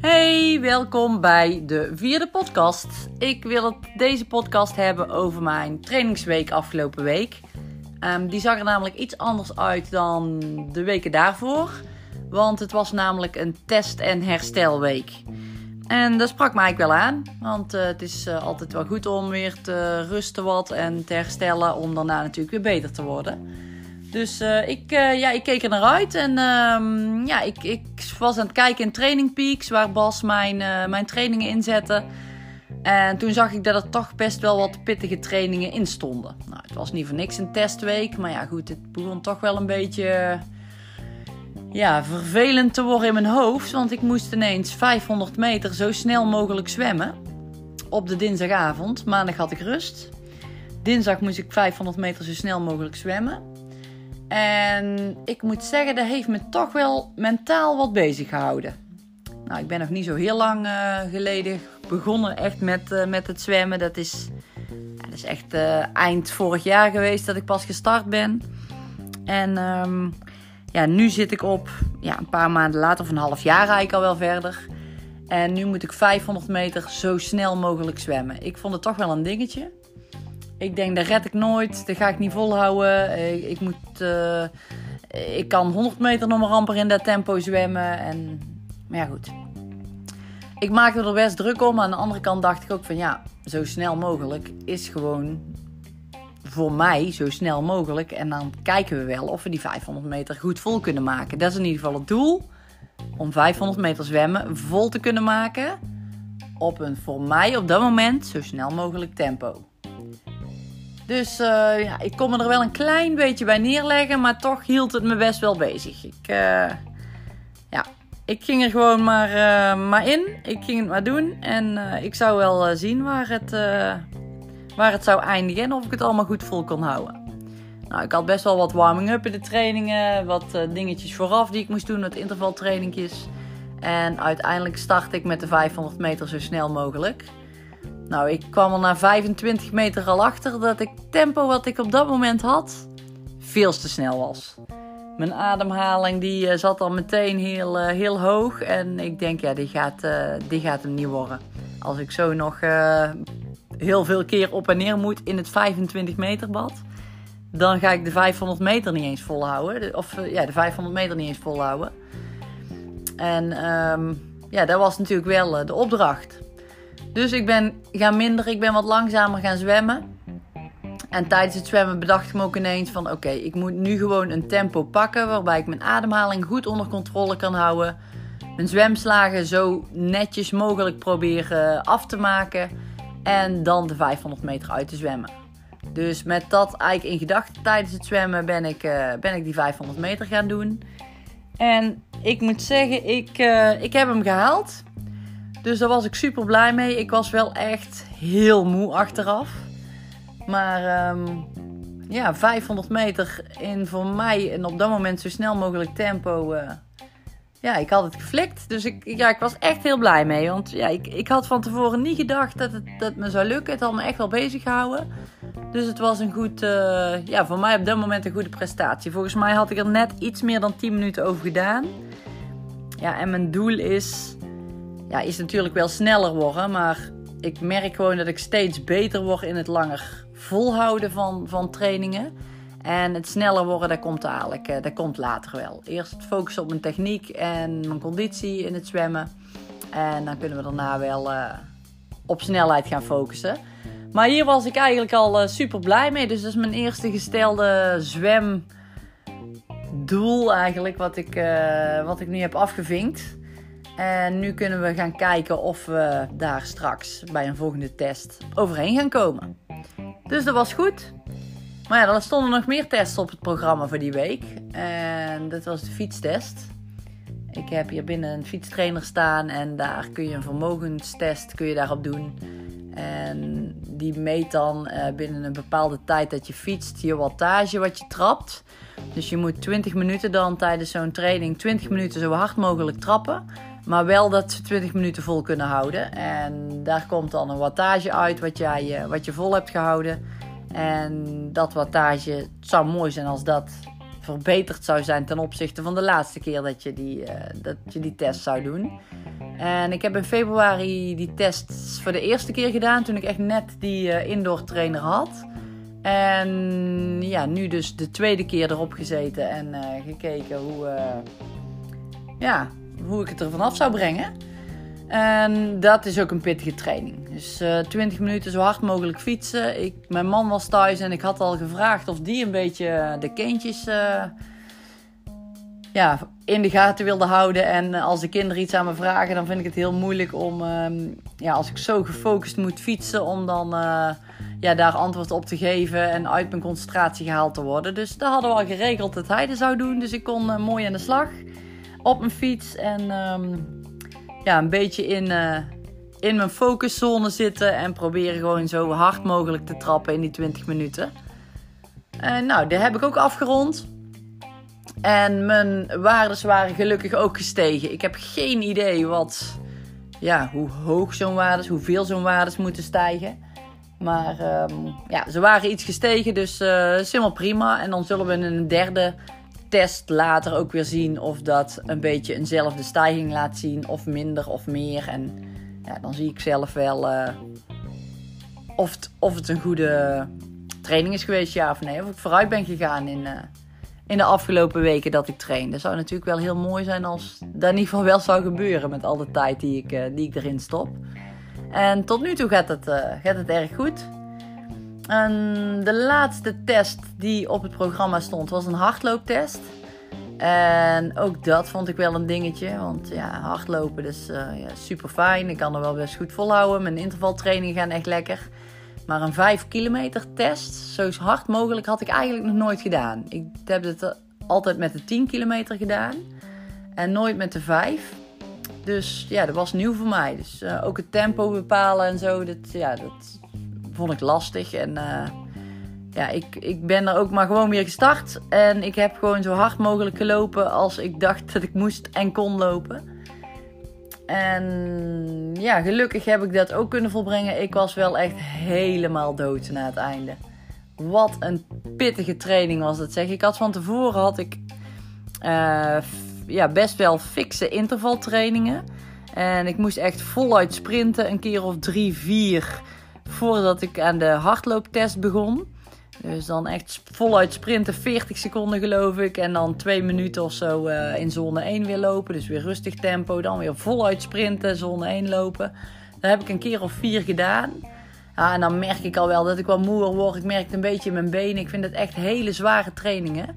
Hey, welkom bij de vierde podcast. Ik wil het deze podcast hebben over mijn trainingsweek afgelopen week. Ehm, die zag er namelijk iets anders uit dan de weken daarvoor. Want het was namelijk een test- en herstelweek. En dat sprak mij wel aan. Want uh, het is uh, altijd wel goed om weer te rusten wat en te herstellen. Om daarna natuurlijk weer beter te worden. Dus uh, ik, ja, ik keek er naar uit. En ehm, ja, ik, ik was aan het kijken in Training Peaks. Waar Bas mijn, mijn trainingen inzette. En toen zag ik dat er toch best wel wat pittige trainingen in stonden. Nou, het was niet voor niks een testweek. Maar ja, goed, het begon toch wel een beetje ja, vervelend te worden in mijn hoofd. Want ik moest ineens 500 meter zo snel mogelijk zwemmen. Op de dinsdagavond. Maandag had ik rust. Dinsdag moest ik 500 meter zo snel mogelijk zwemmen. En ik moet zeggen, dat heeft me toch wel mentaal wat bezig gehouden. Nou, ik ben nog niet zo heel lang uh, geleden begonnen echt met, uh, met het zwemmen. Dat is, dat is echt uh, eind vorig jaar geweest dat ik pas gestart ben. En um, ja, nu zit ik op ja, een paar maanden later, of een half jaar eigenlijk al wel verder. En nu moet ik 500 meter zo snel mogelijk zwemmen. Ik vond het toch wel een dingetje. Ik denk, dat red ik nooit. Dat ga ik niet volhouden. Ik, ik moet... Uh, ik kan 100 meter nog maar amper in dat tempo zwemmen. En, maar ja, goed. Ik maakte er best druk om. Aan de andere kant dacht ik ook van ja, zo snel mogelijk is gewoon voor mij zo snel mogelijk. En dan kijken we wel of we die 500 meter goed vol kunnen maken. Dat is in ieder geval het doel. Om 500 meter zwemmen vol te kunnen maken. Op een voor mij op dat moment zo snel mogelijk tempo. Dus uh, ja, ik kon me er wel een klein beetje bij neerleggen. Maar toch hield het me best wel bezig. Ik, uh, ja, ik ging er gewoon maar, uh, maar in. Ik ging het maar doen. En ik zou wel zien waar het waar het zou eindigen en of ik het allemaal goed vol kon houden. Nou, ik had best wel wat warming-up in de trainingen, wat dingetjes vooraf die ik moest doen, wat intervaltrainingjes. En uiteindelijk start ik met de 500 meter zo snel mogelijk. Nou, ik kwam er na 25 meter al achter dat ik tempo wat ik op dat moment had, veel te snel was. Mijn ademhaling die uh, zat al meteen heel, uh, heel hoog en ik denk, ja, die gaat, die gaat hem niet worden. Als ik zo nog heel veel keer op en neer moet in het 25 meter bad, dan ga ik de 500 meter niet eens volhouden. Of ja, de 500 meter niet eens volhouden. En um, ja, dat was natuurlijk wel de opdracht. Dus ik ben gaan minder, ik ben wat langzamer gaan zwemmen. En tijdens het zwemmen bedacht ik me ook ineens van... oké, ik moet nu gewoon een tempo pakken... waarbij ik mijn ademhaling goed onder controle kan houden. Mijn zwemslagen zo netjes mogelijk proberen af te maken... En dan de 500 meter uit te zwemmen. Dus met dat eigenlijk in gedachten tijdens het zwemmen ben ik, uh, ben ik die 500 meter gaan doen. En ik moet zeggen, ik, uh, ik heb hem gehaald. Dus daar was ik super blij mee. Ik was wel echt heel moe achteraf. Maar um, ja, 500 meter in voor mij en op dat moment zo snel mogelijk tempo. Uh, ja, ik had het geflikt. Dus ik, ja, ik was echt heel blij mee. Want ja, ik, ik had van tevoren niet gedacht dat het dat me zou lukken. Het had me echt wel bezig gehouden. Dus het was een goed, uh, ja, voor mij op dat moment een goede prestatie. Volgens mij had ik er net iets meer dan 10 minuten over gedaan. Ja, en mijn doel is, ja, is natuurlijk wel sneller worden. Maar ik merk gewoon dat ik steeds beter word in het langer volhouden van, van trainingen. En het sneller worden, dat komt eigenlijk eh, dat komt later wel. Eerst focussen op mijn techniek en mijn conditie in het zwemmen. En dan kunnen we daarna wel uh, op snelheid gaan focussen. Maar hier was ik eigenlijk al uh, super blij mee. Dus dat is mijn eerste gestelde zwemdoel eigenlijk, wat ik, wat ik nu heb afgevinkt. En nu kunnen we gaan kijken of we daar straks bij een volgende test overheen gaan komen. Dus dat was goed. Maar ja, er stonden nog meer tests op het programma voor die week. En dat was de fietstest. Ik heb hier binnen een fietstrainer staan en daar kun je een vermogenstest kun je daarop doen. En die meet dan uh, binnen een bepaalde tijd dat je fietst je wattage wat je trapt. Dus je moet 20 minuten dan tijdens zo'n training 20 minuten zo hard mogelijk trappen. Maar wel dat ze 20 minuten vol kunnen houden. En daar komt dan een wattage uit wat, jij, uh, wat je vol hebt gehouden. En dat wattage, zou mooi zijn als dat verbeterd zou zijn ten opzichte van de laatste keer dat je die, dat je die test zou doen. En ik heb in februari die test voor de eerste keer gedaan toen ik echt net die indoor trainer had. En ja, nu dus de tweede keer erop gezeten en gekeken hoe, ja, hoe ik het er vanaf zou brengen. En dat is ook een pittige training. Dus uh, eh, 20 minuten zo hard mogelijk fietsen. Ik, mijn man was thuis en ik had al gevraagd of die een beetje de kindjes uh, ja, in de gaten wilde houden. En als de kinderen iets aan me vragen, dan vind ik het heel moeilijk om, uh, ja, als ik zo gefocust moet fietsen, om dan uh, ja, daar antwoord op te geven en uit mijn concentratie gehaald te worden. Dus daar hadden we al geregeld dat hij dat zou doen. Dus ik kon mooi aan de slag op mijn fiets en um, ja, een beetje in, uh, in mijn focuszone zitten en proberen gewoon zo hard mogelijk te trappen in die 20 minuten. En nou, dat heb ik ook afgerond. En mijn waardes waren gelukkig ook gestegen. Ik heb geen idee wat, ja, hoe hoog zo'n waardes, hoeveel zo'n waardes moeten stijgen. Maar um, ja, ze waren iets gestegen, dus uh, is helemaal prima. En dan zullen we in een derde test later ook weer zien of dat een beetje eenzelfde stijging laat zien, of minder of meer. En ja, dan zie ik zelf wel uh, of, het, of het een goede training is geweest, ja of nee. Of ik vooruit ben gegaan in, uh, in de afgelopen weken dat ik train. Dat zou natuurlijk wel heel mooi zijn als dat in ieder geval wel zou gebeuren met al de tijd die ik, uh, die ik erin stop. En tot nu toe gaat het, gaat het erg goed. En de laatste test die op het programma stond was een hardlooptest. En ook dat vond ik wel een dingetje. Want ja, hardlopen is uh, ja, super fijn. Ik kan er wel best goed volhouden. Mijn intervaltrainingen gaan echt lekker. Maar een 5 kilometer test, zo hard mogelijk, had ik eigenlijk nog nooit gedaan. Ik heb het altijd met de 10 kilometer gedaan. En nooit met de 5. Dus ja, dat was nieuw voor mij. Dus uh, ook het tempo bepalen en zo. Dat, ja, dat vond ik lastig. En uh, ja, ik, ik ben er ook maar gewoon weer gestart. En ik heb gewoon zo hard mogelijk gelopen als ik dacht dat ik moest en kon lopen. En ja, gelukkig heb ik dat ook kunnen volbrengen. Ik was wel echt helemaal dood na het einde. Wat een pittige training was dat zeg. Ik had van tevoren had ik uh, ja, best wel fikse intervaltrainingen. En ik moest echt voluit sprinten. Een keer of drie, vier voordat ik aan de hardlooptest begon. Dus dan echt voluit sprinten, 40 seconden geloof ik. En dan twee minuten of zo uh, in zone 1 weer lopen. Dus weer rustig tempo. Dan weer voluit sprinten, zone 1 lopen. Dat heb ik een keer of vier gedaan. Ja, en dan merk ik al wel dat ik wat moer word. Ik merk het een beetje in mijn benen. Ik vind het echt hele zware trainingen.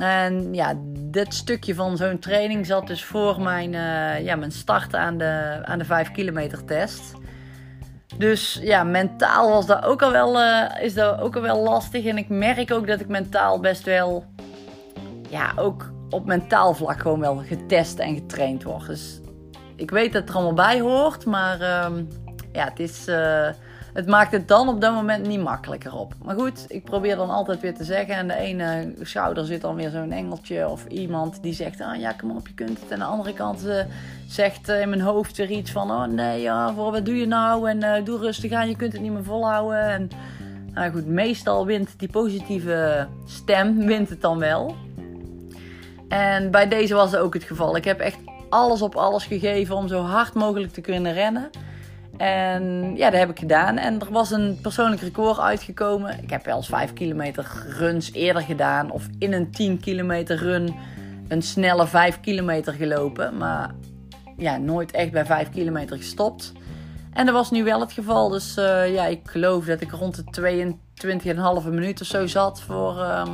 En ja, dit stukje van zo'n training zat dus voor mijn, uh, ja, mijn start aan de, aan de 5 kilometer test. Dus ja, mentaal was dat ook al wel, uh, is dat ook al wel lastig. En ik merk ook dat ik mentaal best wel, ja, ook op mentaal vlak gewoon wel getest en getraind word. Dus ik weet dat het er allemaal bij hoort, maar uh, ja, het is... Uh, het maakt het dan op dat moment niet makkelijker op. Maar goed, ik probeer dan altijd weer te zeggen. En de ene schouder zit dan weer zo'n engeltje of iemand die zegt: ah ja, kom op, je kunt het. En de andere kant uh, zegt uh, in mijn hoofd weer iets van: oh nee, ja, voor wat doe je nou? En uh, doe rustig aan, je kunt het niet meer volhouden. En nou goed, meestal wint die positieve stem wint het dan wel. En bij deze was het ook het geval. Ik heb echt alles op alles gegeven om zo hard mogelijk te kunnen rennen. En ja, dat heb ik gedaan. En er was een persoonlijk record uitgekomen. Ik heb wel eens 5 kilometer runs eerder gedaan. Of in een 10 kilometer run een snelle 5 kilometer gelopen. Maar ja, nooit echt bij 5 kilometer gestopt. En dat was nu wel het geval. Dus uh, ja, ik geloof dat ik rond de 22,5 minuut of zo zat voor, uh,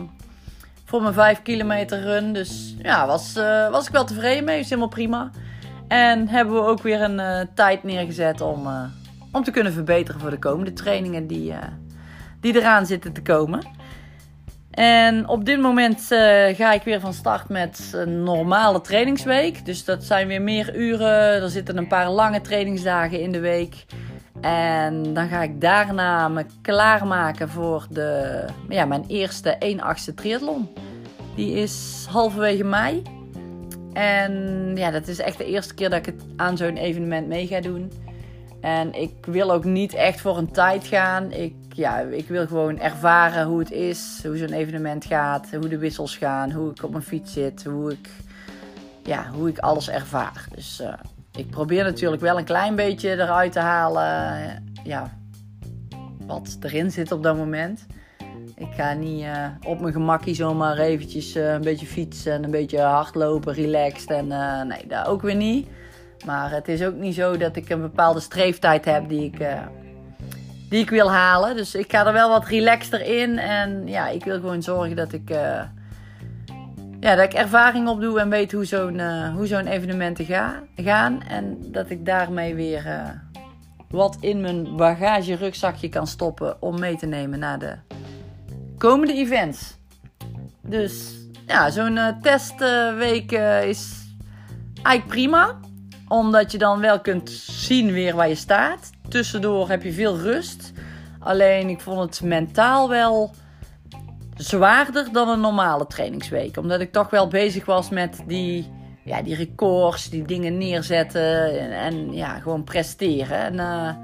voor mijn 5 kilometer run. Dus ja, was, uh, was ik wel tevreden mee. Is helemaal prima. En hebben we ook weer een uh, tijd neergezet om, uh, om te kunnen verbeteren voor de komende trainingen die, uh, die eraan zitten te komen. En op dit moment ga ik weer van start met een normale trainingsweek. Dus dat zijn weer meer uren. Er zitten een paar lange trainingsdagen in de week. En dan ga ik daarna me klaarmaken voor de, ja, mijn eerste 1-8 triathlon. Die is halverwege mei. En ja, dat is echt de eerste keer dat ik het aan zo'n evenement mee ga doen. En ik wil ook niet echt voor een tijd gaan. Ik ja, ik wil gewoon ervaren hoe het is, hoe zo'n evenement gaat, hoe de wissels gaan, hoe ik op mijn fiets zit, hoe ik, ja, hoe ik alles ervaar. Dus uh, ik probeer natuurlijk wel een klein beetje eruit te halen, ja, wat erin zit op dat moment. Ik ga niet uh, op mijn gemakkie zomaar eventjes uh, een beetje fietsen en een beetje hardlopen, relaxed. En uh, nee, dat ook weer niet. Maar het is ook niet zo dat ik een bepaalde streeftijd heb die ik, die ik wil halen. Dus ik ga er wel wat relaxter in. En ja, ik wil gewoon zorgen dat ik, ja, dat ik ervaring opdoe en weet hoe zo'n hoe zo'n evenementen ga, gaan. En dat ik daarmee weer wat in mijn bagage rugzakje kan stoppen om mee te nemen naar de komende events. Dus ja, zo'n uh, testweek uh, is eigenlijk prima. Omdat je dan wel kunt zien weer waar je staat. Tussendoor heb je veel rust. Alleen ik vond het mentaal wel zwaarder dan een normale trainingsweek. Omdat ik toch wel bezig was met die, ja, die records, die dingen neerzetten en, ja, gewoon presteren. En uh,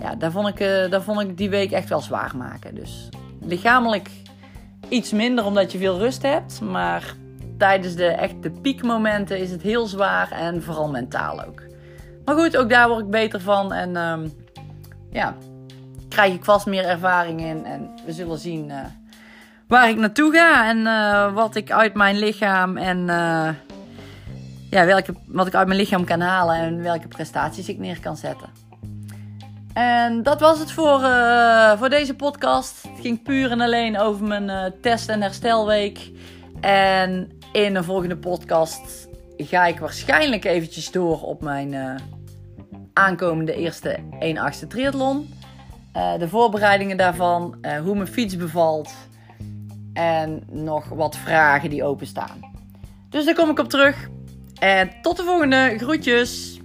ja, daar vond, ik, daar vond ik die week echt wel zwaar maken. Dus lichamelijk iets minder omdat je veel rust hebt. Maar tijdens de echte piekmomenten is het heel zwaar en vooral mentaal ook. Maar goed, ook daar word ik beter van. En um, ja, krijg ik vast meer ervaring in. En we zullen zien uh, waar ik naartoe ga. En uh, wat ik uit mijn lichaam en uh, ja, welke, wat ik uit mijn lichaam kan halen. En welke prestaties ik neer kan zetten. En dat was het voor, uh, voor deze podcast. Het ging puur en alleen over mijn uh, test- en herstelweek. En in de volgende podcast ga ik waarschijnlijk eventjes door op mijn uh, aankomende eerste 1-8 triathlon. de voorbereidingen daarvan, hoe mijn fiets bevalt en nog wat vragen die openstaan. Dus daar kom ik op terug. En tot de volgende. Groetjes!